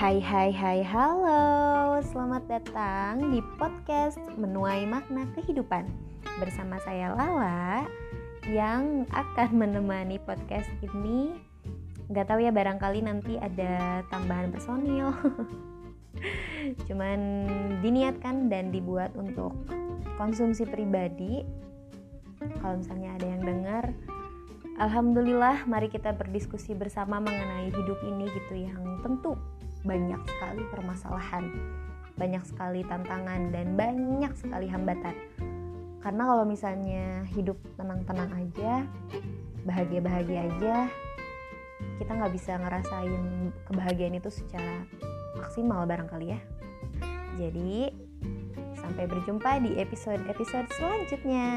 Hai hai hai halo. Selamat datang di podcast Menuai Makna Kehidupan. Bersama saya Lala Yang akan menemani podcast ini. Gak tahu ya barangkali nanti ada tambahan personil. Cuman diniatkan dan dibuat untuk konsumsi pribadi. Kalau misalnya ada yang dengar Alhamdulillah, mari kita berdiskusi bersama mengenai hidup ini gitu yang tentu banyak sekali permasalahan, banyak sekali tantangan dan banyak sekali hambatan. Karena kalau misalnya hidup tenang-tenang aja, bahagia-bahagia aja, kita nggak bisa ngerasain kebahagiaan itu secara maksimal barangkali ya. Jadi, sampai berjumpa di episode-episode selanjutnya.